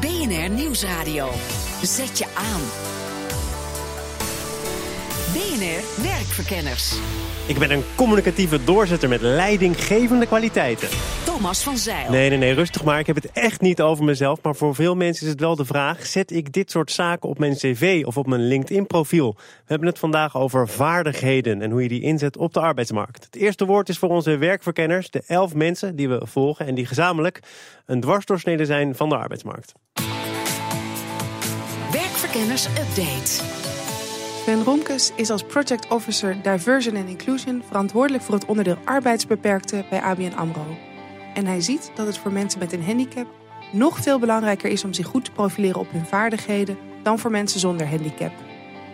BNR Nieuwsradio. Zet je aan. BNR Werkverkenners. Ik ben een communicatieve doorzetter met leidinggevende kwaliteiten. Thomas van Zeil. Nee, nee, nee, rustig maar. Ik heb het echt niet over mezelf. Maar voor veel mensen is het wel de vraag: zet ik dit soort zaken op mijn cv of op mijn LinkedIn-profiel? We hebben het vandaag over vaardigheden en hoe je die inzet op de arbeidsmarkt. Het eerste woord is voor onze werkverkenners, de elf mensen die we volgen en die gezamenlijk een dwarsdoorsnede zijn van de arbeidsmarkt. Werkverkenners Update. Ben Romkes is als Project Officer Diversion and Inclusion verantwoordelijk voor het onderdeel arbeidsbeperkte bij ABN AMRO. En hij ziet dat het voor mensen met een handicap nog veel belangrijker is om zich goed te profileren op hun vaardigheden dan voor mensen zonder handicap.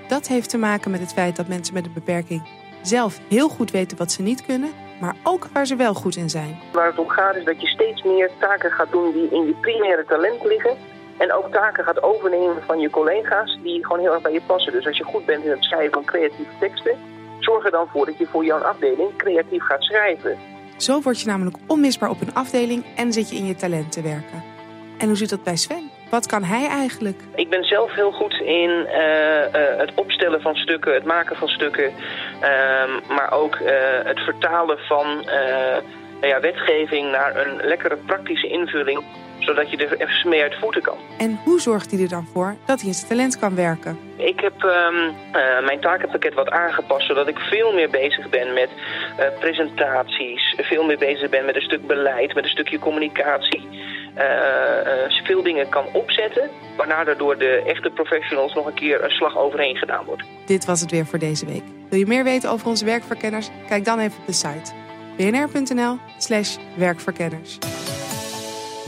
Dat heeft te maken met het feit dat mensen met een beperking zelf heel goed weten wat ze niet kunnen, maar ook waar ze wel goed in zijn. Waar het om gaat is dat je steeds meer taken gaat doen die in je primaire talent liggen. En ook taken gaat overnemen van je collega's die gewoon heel erg bij je passen. Dus als je goed bent in het schrijven van creatieve teksten, zorg er dan voor dat je voor jouw afdeling creatief gaat schrijven. Zo word je namelijk onmisbaar op een afdeling en zit je in je talent te werken. En hoe zit dat bij Sven? Wat kan hij eigenlijk? Ik ben zelf heel goed in uh, uh, het opstellen van stukken, het maken van stukken. Uh, maar ook uh, het vertalen van nou ja, wetgeving naar een lekkere praktische invulling zodat je er even mee uit voeten kan. En hoe zorgt hij er dan voor dat hij in zijn talent kan werken? Ik heb um, uh, mijn takenpakket wat aangepast, zodat ik veel meer bezig ben met uh, presentaties, veel meer bezig ben met een stuk beleid, met een stukje communicatie. Uh, veel dingen kan opzetten, waarna er door de echte professionals nog een keer een slag overheen gedaan wordt. Dit was het weer voor deze week. Wil je meer weten over onze werkverkenners? Kijk dan even op de site bnr.nl slash werkverkenners.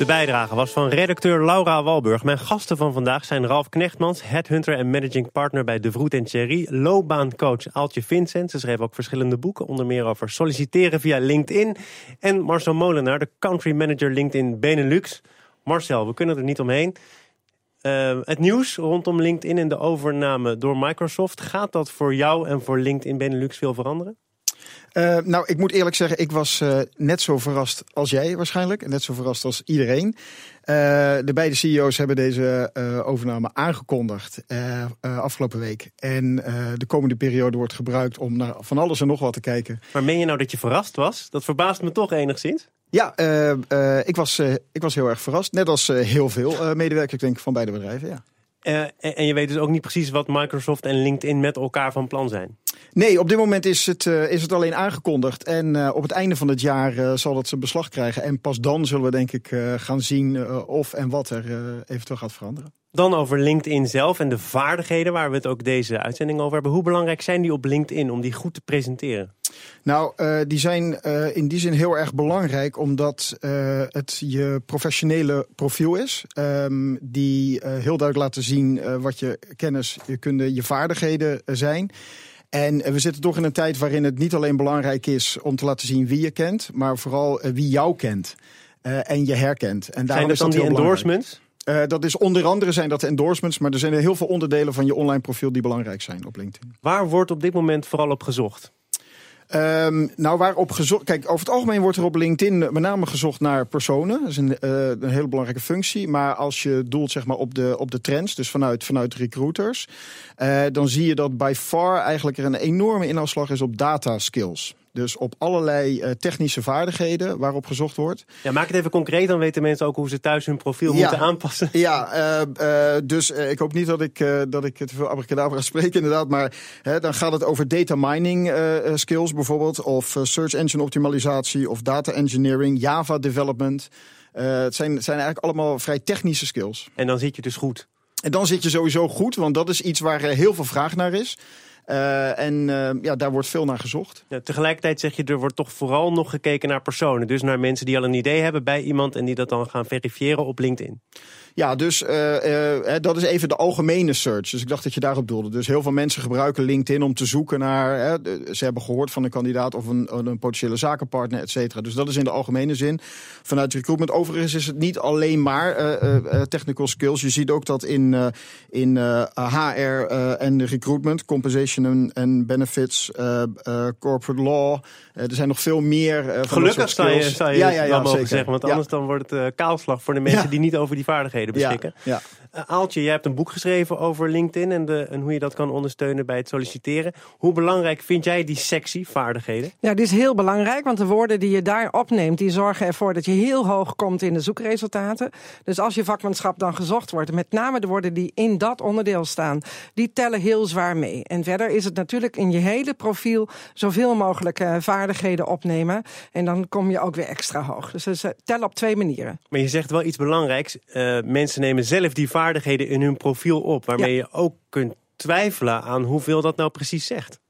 De bijdrage was van redacteur Laura Walburg. Mijn gasten van vandaag zijn Ralf Knechtmans, headhunter en managing partner bij De Vroet en Thierry. Loopbaancoach Aaltje Vincent. Ze schreef ook verschillende boeken, onder meer over solliciteren via LinkedIn. En Marcel Molenaar, de country manager LinkedIn Benelux. Marcel, we kunnen er niet omheen. Uh, het nieuws rondom LinkedIn en de overname door Microsoft. Gaat dat voor jou en voor LinkedIn Benelux veel veranderen? Uh, nou, ik moet eerlijk zeggen, ik was uh, net zo verrast als jij waarschijnlijk. En net zo verrast als iedereen. Uh, de beide CEO's hebben deze overname aangekondigd afgelopen week. En de komende periode wordt gebruikt om naar van alles en nog wat te kijken. Maar meen je nou dat je verrast was? Dat verbaast me toch enigszins. Ja, ik, was, ik was heel erg verrast. Net als heel veel medewerkers denk ik, van beide bedrijven, ja. Uh, en je weet dus ook niet precies wat Microsoft en LinkedIn met elkaar van plan zijn. Nee, op dit moment is het, uh, is het alleen aangekondigd. En uh, op het einde van het jaar zal dat zijn beslag krijgen. En pas dan zullen we denk ik gaan zien of en wat er eventueel gaat veranderen. Dan over LinkedIn zelf en de vaardigheden waar we het ook deze uitzending over hebben. Hoe belangrijk zijn die op LinkedIn om die goed te presenteren? Nou, uh, die zijn uh, in die zin heel erg belangrijk omdat uh, het je professionele profiel is. Um, die heel duidelijk laten zien wat je kennis, je kunde, je vaardigheden zijn. En we zitten toch in een tijd waarin het niet alleen belangrijk is om te laten zien wie je kent, maar vooral wie jou kent en je herkent. En zijn dat dan die endorsements? Uh, dat is onder andere zijn dat endorsements, maar er zijn er heel veel onderdelen van je online profiel die belangrijk zijn op LinkedIn. Waar wordt op dit moment vooral op gezocht? Um, nou, waarop gezocht. Kijk, over het algemeen wordt er op LinkedIn met name gezocht naar personen. Dat is een, uh, een hele belangrijke functie. Maar als je doelt zeg maar, op, de, op de trends, dus vanuit, vanuit recruiters, uh, dan zie je dat by far eigenlijk er een enorme inhaalslag is op data skills. Dus op allerlei uh, technische vaardigheden waarop gezocht wordt. Ja, maak het even concreet, dan weten mensen ook hoe ze thuis hun profiel ja, moeten aanpassen. Ja, uh, uh, dus ik hoop niet dat ik, dat ik te veel abracadabra spreek inderdaad. Maar dan gaat het over data mining skills bijvoorbeeld. Of search engine optimalisatie of data engineering, Java development. het zijn, zijn eigenlijk allemaal vrij technische skills. En dan zit je dus goed. En dan zit je sowieso goed, want dat is iets waar heel veel vraag naar is. Uh, en uh, ja, daar wordt veel naar gezocht. Ja, tegelijkertijd zeg je, er wordt toch vooral nog gekeken naar personen. Dus naar mensen die al een idee hebben bij iemand en die dat dan gaan verifiëren op LinkedIn. Ja, dus uh, dat is even de algemene search. Dus ik dacht dat je daarop doelde. Dus heel veel mensen gebruiken LinkedIn om te zoeken naar. ze hebben gehoord van een kandidaat of een, een potentiële zakenpartner, et cetera. Dus dat is in de algemene zin. Vanuit recruitment. Overigens is het niet alleen maar technical skills. Je ziet ook dat in, in HR en recruitment, compensation en benefits, corporate law. Er zijn nog veel meer. van Gelukkig sta je, sta je ja, ja, ja, mogen zeggen. Want anders dan wordt het kaalslag voor de mensen die niet over die vaardigheden beschikken. Ja, uh, Aaltje, jij hebt een boek geschreven over LinkedIn en, de, en hoe je dat kan ondersteunen bij het solliciteren. Hoe belangrijk vind jij die sexy vaardigheden? Ja, die is heel belangrijk, want de woorden die je daar opneemt, die zorgen ervoor dat je heel hoog komt in de zoekresultaten. Dus als je vakmanschap dan gezocht wordt, met name de woorden die in dat onderdeel staan, die tellen heel zwaar mee. En verder is het natuurlijk in je hele profiel zoveel mogelijk uh, vaardigheden opnemen. En dan kom je ook weer extra hoog. Dus, dus uh, tel op twee manieren. Maar je zegt wel iets belangrijks. Uh, mensen nemen zelf die vaardigheden in hun profiel op. Waarmee je ook kunt twijfelen aan hoeveel dat nou precies zegt.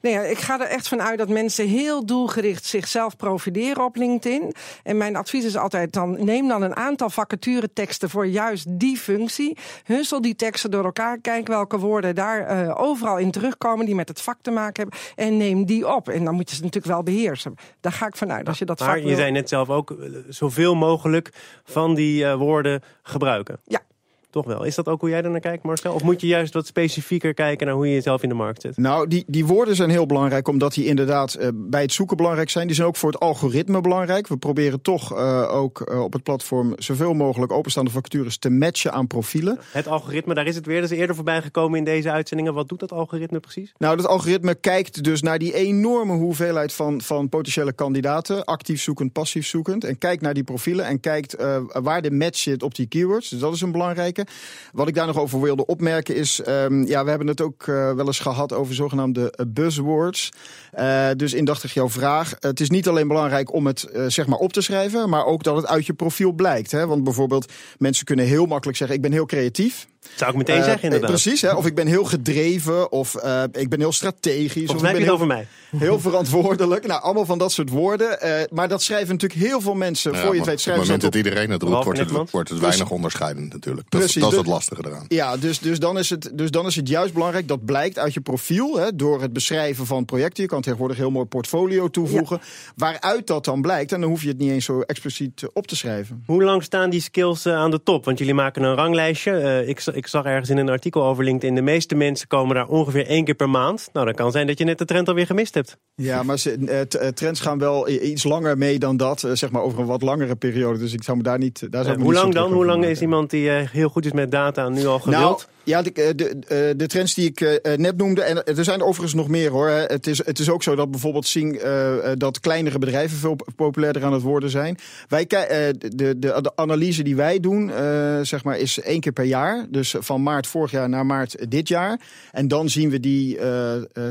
Nee, ik ga er echt van uit dat mensen heel doelgericht zichzelf profileren op LinkedIn. En mijn advies is altijd dan neem dan een aantal vacatureteksten voor juist die functie. Hussel die teksten door elkaar, kijk welke woorden daar uh, overal in terugkomen die met het vak te maken hebben. En neem die op. En dan moet je ze natuurlijk wel beheersen. Daar ga ik vanuit. Als je dat maar vak je zei net zelf ook eh, zoveel mogelijk van die uh, woorden gebruiken. Ja, toch wel. Is dat ook hoe jij er naar kijkt, Marcel? Of moet je juist wat specifieker kijken naar hoe je jezelf in de markt zet? Nou, die, die woorden zijn heel belangrijk, omdat die inderdaad uh, bij het zoeken belangrijk zijn. Die zijn ook voor het algoritme belangrijk. We proberen toch uh, ook uh, op het platform zoveel mogelijk openstaande vacatures te matchen aan profielen. Het algoritme, daar is het weer. Dat is eerder voorbij gekomen in deze uitzendingen. Wat doet dat algoritme precies? Nou, dat algoritme kijkt dus naar die enorme hoeveelheid van, van potentiële kandidaten. Actief zoekend, passief zoekend. En kijkt naar die profielen en kijkt waar de match zit op die keywords. Dus dat is een belangrijke. Wat ik daar nog over wilde opmerken is, um, ja, we hebben het ook uh, wel eens gehad over zogenaamde uh, buzzwords. Uh, dus indachtig jouw vraag. Het is niet alleen belangrijk om het zeg maar op te schrijven, maar ook dat het uit je profiel blijkt. Hè? Want bijvoorbeeld, mensen kunnen heel makkelijk zeggen: ik ben heel creatief. Zou ik meteen zeggen, inderdaad. Precies, hè? of ik ben heel gedreven, of uh, ik ben heel strategisch. Volgens mij heb je het over mij. Heel verantwoordelijk. Nou, allemaal van dat soort woorden. Uh, maar dat schrijven natuurlijk heel veel mensen. Ja, voor je het weet schrijven Op het moment dat iedereen het roept, wordt het, wordt het weinig onderscheidend natuurlijk. Dat, Precies, dat is het lastige eraan. Ja, dus, dus, dan is het, dus dan is het juist belangrijk, dat blijkt uit je profiel, hè, door het beschrijven van projecten. Je kan tegenwoordig heel mooi portfolio toevoegen. Ja. Waaruit dat dan blijkt, en dan hoef je het niet eens zo expliciet op te schrijven. Hoe lang staan die skills uh, aan de top? Want jullie maken een ranglijstje. ik, ik zag ergens in een artikel over LinkedIn. De meeste mensen komen daar ongeveer één keer per maand. Nou, dan kan zijn dat je net de trend alweer gemist hebt. Ja, maar ze, uh, trends gaan wel iets langer mee dan dat. Uh, zeg maar over een wat langere periode. Dus ik zou me daar niet. Daar zou uh, hoe lang dan? Hoe lang is iemand die heel goed is met data nu al gewild? Nou, ja, de, de, de, trends die ik net noemde. En er zijn er overigens nog meer hoor. Het is, het is ook zo dat bijvoorbeeld zien dat kleinere bedrijven veel populairder aan het worden zijn. Wij, de, de, de analyse die wij doen, zeg maar, is één keer per jaar. Dus van maart vorig jaar naar maart dit jaar. En dan zien we die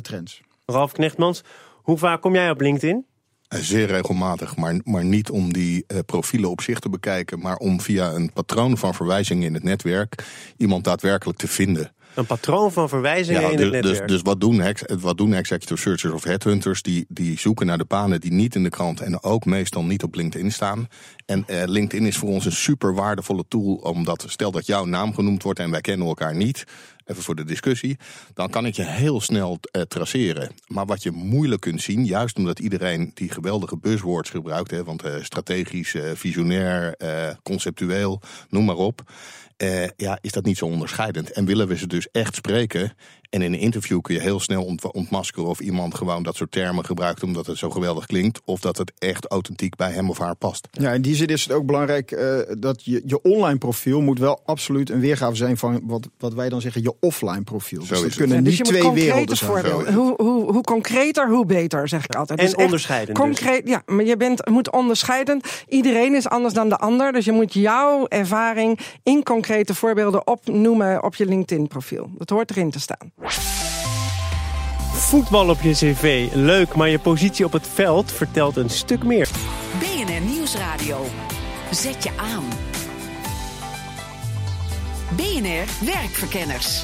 trends. Ralf Knechtmans, hoe vaak kom jij op LinkedIn? Zeer regelmatig, maar, maar niet om die uh, profielen op zich te bekijken, maar om via een patroon van verwijzingen in het netwerk iemand daadwerkelijk te vinden. Een patroon van verwijzingen ja, in dus, het netwerk. Dus, dus wat, doen, wat doen executive searchers of headhunters? Die, die zoeken naar de banen die niet in de krant en ook meestal niet op LinkedIn staan. En uh, LinkedIn is voor ons een super waardevolle tool, omdat stel dat jouw naam genoemd wordt en wij kennen elkaar niet, even voor de discussie, dan kan ik je heel snel uh, traceren. Maar wat je moeilijk kunt zien, juist omdat iedereen die geweldige buzzwords gebruikt, hè, want uh, strategisch, visionair, conceptueel, noem maar op. Uh, ja, is dat niet zo onderscheidend. En willen we ze dus echt spreken, en in een interview kun je heel snel ont ontmaskeren of iemand gewoon dat soort termen gebruikt omdat het zo geweldig klinkt. Of dat het echt authentiek bij hem of haar past. Ja, in die zin is het ook belangrijk uh, dat je, je online profiel moet wel absoluut een weergave zijn van wat, wat wij dan zeggen je offline profiel. Zo dus kunnen dus niet twee werelden zijn. Hoe, hoe, hoe concreter, hoe beter, zeg ik altijd. En dus onderscheidend. Concreet, dus. Ja, maar je bent, moet onderscheidend. Iedereen is anders dan de ander. Dus je moet jouw ervaring in concrete voorbeelden opnoemen op je LinkedIn profiel. Dat hoort erin te staan. Voetbal op je cv, leuk, maar je positie op het veld vertelt een stuk meer. BNR Nieuwsradio. Zet je aan. BNR Werkverkenners.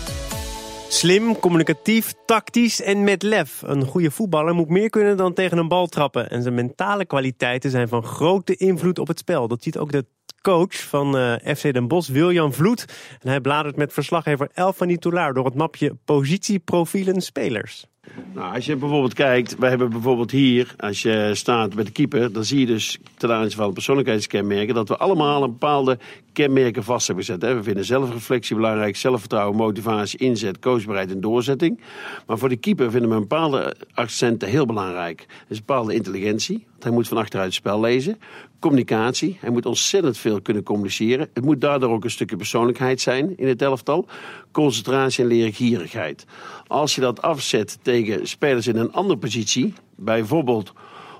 Slim, communicatief, tactisch en met lef. Een goede voetballer moet meer kunnen dan tegen een bal trappen. En zijn mentale kwaliteiten zijn van grote invloed op het spel. Dat ziet ook de coach van uh, FC Den Bosch, Wiljan Vloed. En hij bladert met verslaggever Elfanie Toulaar door het mapje positieprofielen spelers. Nou, als je bijvoorbeeld kijkt, we hebben bijvoorbeeld hier, als je staat bij de keeper, dan zie je dus ten aanzien van persoonlijkheidskenmerken dat we allemaal een bepaalde kenmerken vast hebben gezet. We vinden zelfreflectie belangrijk, zelfvertrouwen, motivatie, inzet, coachbaarheid en doorzetting. Maar voor de keeper vinden we een bepaalde accenten heel belangrijk. Dat is een bepaalde intelligentie, want hij moet van achteruit het spel lezen. Communicatie, hij moet ontzettend veel kunnen communiceren. Het moet daardoor ook een stukje persoonlijkheid zijn in het elftal. Concentratie en leergierigheid. Als je dat afzet tegen spelers in een andere positie, bijvoorbeeld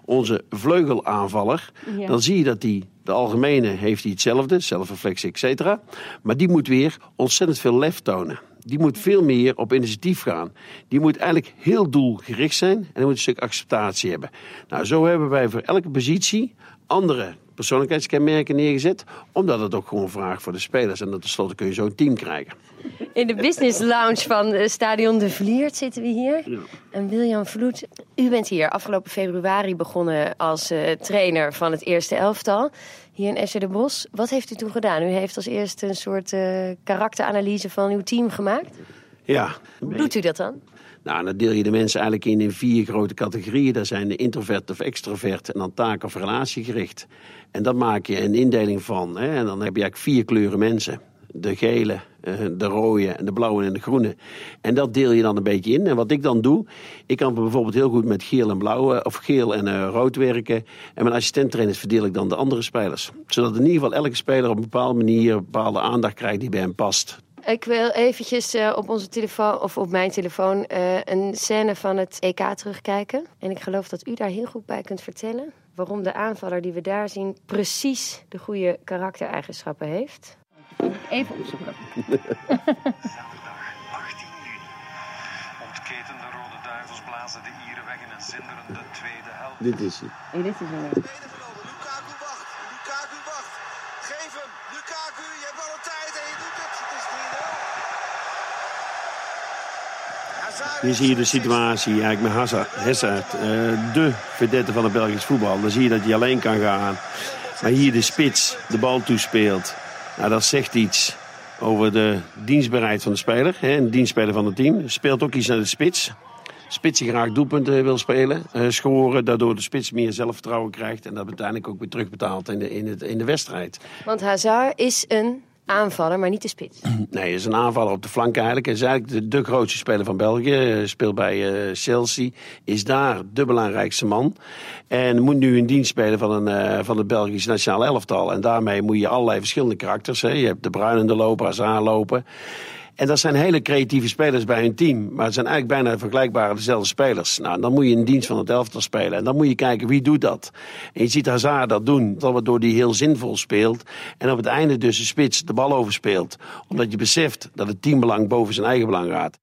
onze vleugelaanvaller, dan zie je dat die, de algemene heeft hij hetzelfde, zelfreflectie, et cetera. Maar die moet weer ontzettend veel lef tonen. Die moet veel meer op initiatief gaan. Die moet eigenlijk heel doelgericht zijn en moet een stuk acceptatie hebben. Nou, zo hebben wij voor elke positie andere persoonlijkheidskenmerken neergezet. Omdat het ook gewoon vraagt voor de spelers. En tenslotte kun je zo'n team krijgen. In de business lounge van Stadion de Vliert zitten we hier. En William Vloed, u bent hier afgelopen februari begonnen als uh, trainer van het eerste elftal. Hier in SC de Bos. Wat heeft u toen gedaan? U heeft als eerste een soort uh, karakteranalyse van uw team gemaakt. Ja. Hoe doet u dat dan? Nou, dan deel je de mensen eigenlijk in in vier grote categorieën. Dat zijn de introvert of extrovert en dan taak- of relatiegericht. En dan maak je een indeling van. Hè, en dan heb je eigenlijk vier kleuren mensen. De gele, eh, de rode, de blauwe en de groene. En dat deel je dan een beetje in. En wat ik dan doe, ik kan bijvoorbeeld heel goed met geel en blauw, of geel en uh, rood werken. En mijn assistenttrainers verdeel ik dan de andere spelers. Zodat in ieder geval elke speler op een bepaalde manier bepaalde aandacht krijgt die bij hem past. Ik wil eventjes uh, op onze telefoon, of op mijn telefoon, uh, een scène van het EK terugkijken. En ik geloof dat u daar heel goed bij kunt vertellen waarom de aanvaller die we daar zien precies de goede karaktereigenschappen heeft. Even opzoeken. Zaterdag 18 juni. Ontketende Rode Duivels blazen de Ieren weg in een zinderende tweede helft. Dit is hij. Hey, dit is hem. Lukaku wacht. Lukaku wacht. Geef hem. Lukaku, je hebt alle tijd en je doet het. Het is 3-0. Hier zie je de situatie eigenlijk met Hazard, Hazard uh, de vedette van het Belgisch voetbal. Dan zie je dat hij alleen kan gaan. Maar hier de spits de bal toespeelt. Nou, dat zegt iets over de dienstbaarheid van de speler. Hè, en de dienstspeler van het team. Speelt ook iets naar de spits. Spits die graag doelpunten wil spelen, uh, scoren. Daardoor de spits meer zelfvertrouwen krijgt. En dat uiteindelijk ook weer terugbetaalt in de, in het, in de wedstrijd. Want Hazard is een aanvaller, maar niet de spits. Nee, hij is een aanvaller op de flank eigenlijk. Hij is eigenlijk de, de grootste speler van België. Speelt bij uh, Chelsea. Is daar de belangrijkste man. En moet nu in dienst spelen van, een, uh, van het Belgisch nationaal elftal. En daarmee moet je allerlei verschillende karakters. Hè. Je hebt de bruinende loper, Hazard lopen. En dat zijn hele creatieve spelers bij hun team. Maar het zijn eigenlijk bijna vergelijkbare dezelfde spelers. Nou, dan moet je in dienst van het elftal spelen. En dan moet je kijken wie doet dat. En je ziet Hazard dat doen. Waardoor hij heel zinvol speelt. En op het einde dus de spits de bal overspeelt. Omdat je beseft dat het teambelang boven zijn eigen belang gaat.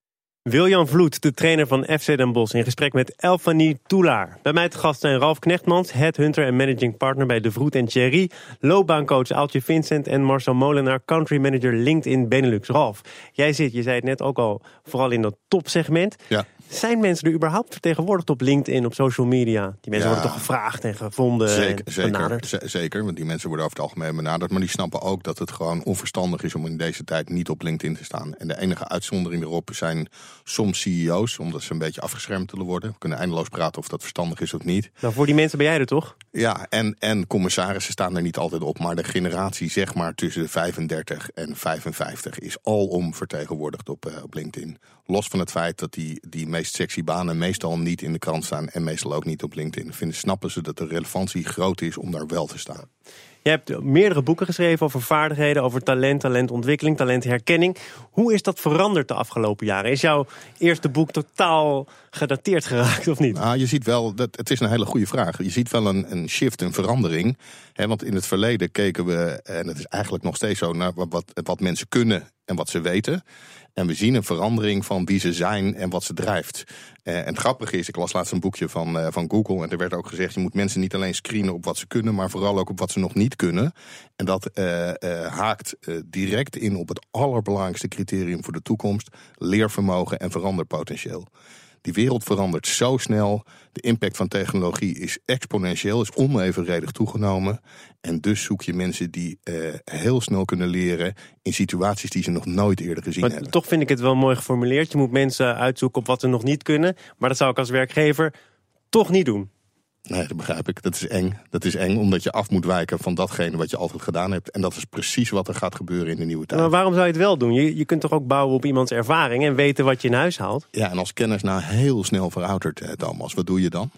Wiljan Vloed, de trainer van FC Den Bosch, in gesprek met Elfanie Toulaar. Bij mij te gast zijn Ralf Knechtmans, headhunter en managing partner bij De Vroet en Thierry, loopbaancoach Altje Vincent en Marcel Molenaar, country manager LinkedIn Benelux. Ralf, jij zit, je zei het net ook al, vooral in dat topsegment. Ja. Zijn mensen er überhaupt vertegenwoordigd op LinkedIn, op social media? Die mensen Ja. worden toch gevraagd en gevonden Zeker, en zeker, benaderd? z- zeker, want die mensen worden over het algemeen benaderd. Maar die snappen ook dat het gewoon onverstandig is om in deze tijd niet op LinkedIn te staan. En de enige uitzondering erop zijn soms CEO's, omdat ze een beetje afgeschermd willen worden. We kunnen eindeloos praten of dat verstandig is of niet. Nou, voor die mensen ben jij er toch? Ja, en, en commissarissen staan er niet altijd op. Maar de generatie zeg maar tussen de 35 en 55 is alom vertegenwoordigd op, eh, op LinkedIn. Los van het feit dat die, die meest sexy banen meestal niet in de krant staan. En meestal ook niet op LinkedIn. Vinden, snappen ze dat de relevantie groot is om daar wel te staan. Je hebt meerdere boeken geschreven over vaardigheden, over talent, talentontwikkeling, talentherkenning. Hoe is dat veranderd de afgelopen jaren? Is jouw eerste boek totaal gedateerd geraakt of niet? Nou, je ziet wel, dat, het is een hele goede vraag. Je ziet wel een, een shift, een verandering. Hè, want in het verleden keken we, en het is eigenlijk nog steeds zo, naar wat, wat, wat mensen kunnen en wat ze weten. En we zien een verandering van wie ze zijn en wat ze drijft. Eh, en het grappige is, ik las laatst een boekje van, eh, van Google. En er werd ook gezegd, je moet mensen niet alleen screenen op wat ze kunnen, maar vooral ook op wat ze nog niet kunnen. En dat eh, haakt direct in op het allerbelangrijkste criterium voor de toekomst: leervermogen en veranderpotentieel. Die wereld verandert zo snel. De impact van technologie is exponentieel, is onevenredig toegenomen. En dus zoek je mensen die eh, heel snel kunnen leren in situaties die ze nog nooit eerder gezien Maar hebben. toch vind ik het wel mooi geformuleerd. Je moet mensen uitzoeken op wat ze nog niet kunnen. Maar dat zou ik als werkgever toch niet doen. Nee, dat begrijp ik. Dat is eng. Dat is eng omdat je af moet wijken van datgene wat je altijd gedaan hebt. En dat is precies wat er gaat gebeuren in de nieuwe tijd. Maar waarom zou je het wel doen? Je, je kunt toch ook bouwen op iemands ervaring en weten wat je in huis haalt? Ja, en als kennis nou heel snel veroudert, eh, Thomas, wat doe je dan?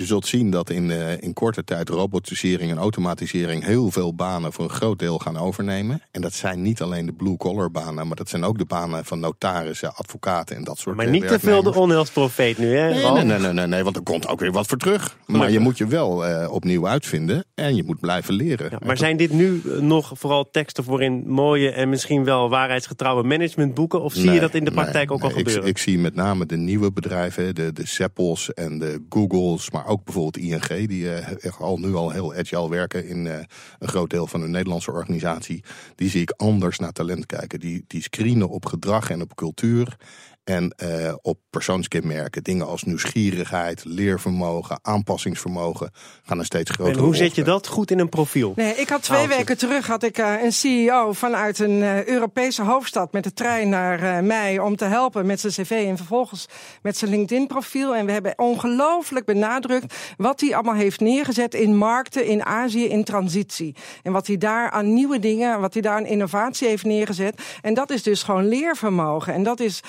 Je zult zien dat in, eh, in korte tijd robotisering en automatisering heel veel banen voor een groot deel gaan overnemen. En dat zijn niet alleen de blue-collar banen, maar dat zijn ook de banen van notarissen, advocaten en dat soort Maar eh, niet te veel de onheilsprofeet nu, hè? Nee, nee, nee, nee, nee, nee, want er komt ook weer wat voor terug. Maar je moet je wel eh, opnieuw uitvinden en je moet blijven leren. Ja, maar zijn dit nu nog vooral teksten voor in mooie en misschien wel waarheidsgetrouwe managementboeken? Of zie je dat in de nee, praktijk ook al nee, ik, gebeuren? ik zie met name de nieuwe bedrijven, de, de Seppels en de Googles, maar ook bijvoorbeeld ING, die eh, echt al nu al heel agile werken in eh, een groot deel van hun Nederlandse organisatie. Die zie ik anders naar talent kijken. Die, die screenen op gedrag en op cultuur. En eh, op persoonskenmerken, dingen als nieuwsgierigheid, leervermogen, aanpassingsvermogen, gaan een steeds grotere en hoe zet je dat goed in een profiel? Nee, ik had twee Aaltje. weken terug had ik eh, een CEO vanuit een eh, Europese hoofdstad met de trein naar eh, mij om te helpen met zijn cv en vervolgens met zijn LinkedIn profiel. En we hebben ongelooflijk benadrukt wat hij allemaal heeft neergezet in markten in Azië in transitie. En wat hij daar aan nieuwe dingen, wat hij daar aan innovatie heeft neergezet. En dat is dus gewoon leervermogen. En dat is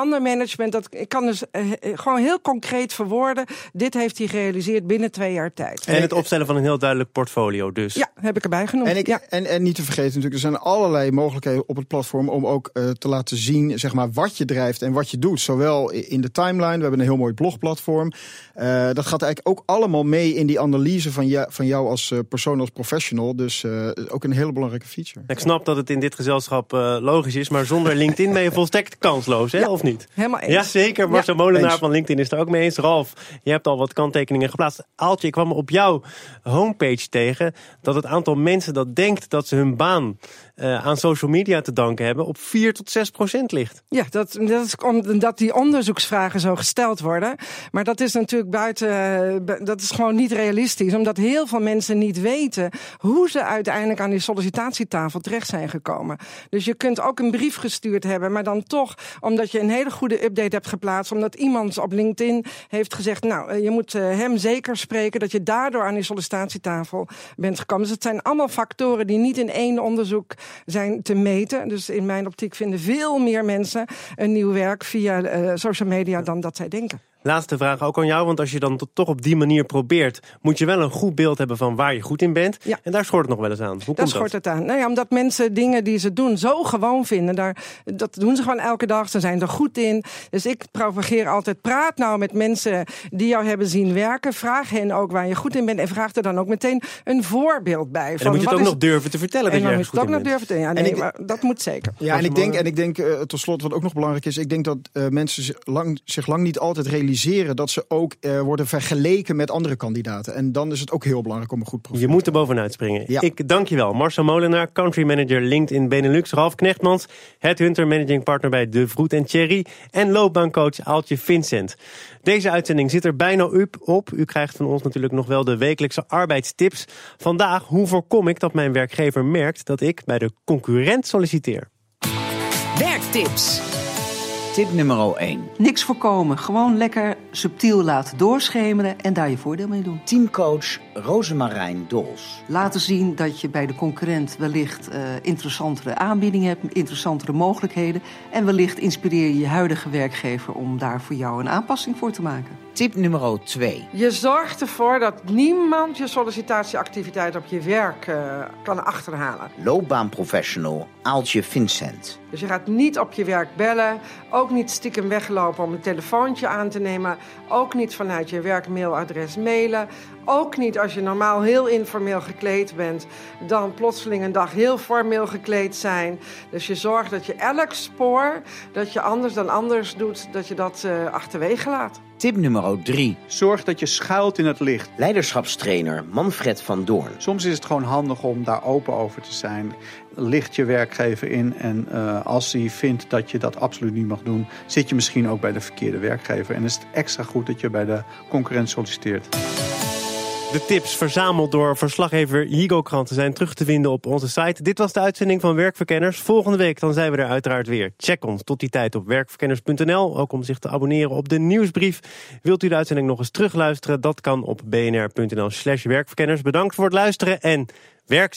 verandermanagement. Dat, ik kan dus eh, eh, gewoon heel concreet verwoorden. Dit heeft hij gerealiseerd binnen twee jaar tijd. En het opstellen van een heel duidelijk portfolio dus. Ja, heb ik erbij genoemd. En, ik, ja. en, en niet te vergeten natuurlijk, er zijn allerlei mogelijkheden op het platform om ook eh, te laten zien zeg maar, wat je drijft en wat je doet. Zowel in de timeline, we hebben een heel mooi blogplatform. Eh, dat gaat eigenlijk ook allemaal mee in die analyse van, ja, van jou als eh, persoon, als professional. Dus eh, ook een hele belangrijke feature. Ik snap dat het in dit gezelschap eh, logisch is, maar zonder LinkedIn ben je volstrekt kansloos, hè? of niet? Helemaal eens. Ja, zeker. Marcel Molenaar eens. van LinkedIn is er ook mee eens. Ralf, je hebt al wat kanttekeningen geplaatst. Aaltje, ik kwam op jouw homepage tegen dat het aantal mensen dat denkt dat ze hun baan eh, aan social media te danken hebben op 4 tot 6 procent ligt. Ja, dat, dat is omdat die onderzoeksvragen zo gesteld worden. Maar dat is natuurlijk buiten, eh, dat is gewoon niet realistisch. Omdat heel veel mensen niet weten hoe ze uiteindelijk aan die sollicitatietafel terecht zijn gekomen. Dus je kunt ook een brief gestuurd hebben, maar dan toch, omdat je een hele goede update hebt geplaatst, omdat iemand op LinkedIn heeft gezegd, nou, eh, je moet hem zeker spreken, dat je daardoor aan die sollicitatietafel bent gekomen. Dus het zijn allemaal factoren die niet in één onderzoek zijn te meten. Dus in mijn optiek vinden veel meer mensen een nieuw werk via eh, social media dan dat zij denken. Laatste vraag ook aan jou, want als je dan to- toch op die manier probeert, moet je wel een goed beeld hebben van waar je goed in bent. Ja. En daar schort het nog wel eens aan. Hoe Daar komt schort dat? het aan. Nou ja, omdat mensen dingen die ze doen zo gewoon vinden. Daar, dat doen ze gewoon elke dag. Ze zijn er goed in. Dus ik propageer altijd: praat nou met mensen die jou hebben zien werken. Vraag hen ook waar je goed in bent. En vraag er dan ook meteen een voorbeeld bij. En dan moet je het ook nog durven te vertellen En dat je dan moet je het ook bent. nog durven te. Ja, nee, ik- maar dat moet zeker. Ja, en ik denk, en ik denk eh, tot slot wat ook nog belangrijk is, ik denk dat eh, mensen zich lang, zich lang niet altijd realiseren dat ze ook eh, worden vergeleken met andere kandidaten. En dan is het ook heel belangrijk om een goed profiel Je moet er bovenuit springen. Ja. Ik dank je wel. Marcel Molenaar, country manager LinkedIn Benelux. Ralf Knechtmans, headhunter managing partner bij De Vroet en Thierry. En loopbaancoach Aaltje Vincent. Deze uitzending zit er bijna up- op. U krijgt van ons natuurlijk nog wel de wekelijkse arbeidstips. Vandaag, hoe voorkom ik dat mijn werkgever merkt dat ik bij de concurrent solliciteer? Werktips. Tip nummer 1. Niks voorkomen. Gewoon lekker subtiel laten doorschemeren en daar je voordeel mee doen. Teamcoach Rosemarijn Dols. Laten zien dat je bij de concurrent wellicht eh, interessantere aanbiedingen hebt, interessantere mogelijkheden. En wellicht inspireer je je huidige werkgever om daar voor jou een aanpassing voor te maken. Tip nummer 2. Je zorgt ervoor dat niemand je sollicitatieactiviteit op je werk eh, kan achterhalen. Loopbaanprofessional Aaltje Vincent. Dus je gaat niet op je werk bellen, ook niet stiekem weglopen om een telefoontje aan te nemen, ook niet vanuit je werkmailadres mailen, ook niet als je normaal heel informeel gekleed bent, dan plotseling een dag heel formeel gekleed zijn. Dus je zorgt dat je elk spoor dat je anders dan anders doet, dat je dat eh, achterwege laat. Tip nummer 3. Zorg dat je schuilt in het licht. Leiderschapstrainer Manfred van Doorn. Soms is het gewoon handig om daar open over te zijn. Licht je werkgever in en uh, als hij vindt dat je dat absoluut niet mag doen, zit je misschien ook bij de verkeerde werkgever. En is het extra goed dat je bij de concurrent solliciteert. De tips verzameld door verslaggever Higo Kranten zijn terug te vinden op onze site. Dit was de uitzending van Werkverkenners. Volgende week dan zijn we er uiteraard weer. Check ons tot die tijd op werkverkenners.nl. Ook om zich te abonneren op de nieuwsbrief. Wilt u de uitzending nog eens terugluisteren? Dat kan op bnr.nl slash werkverkenners. Bedankt voor het luisteren en werk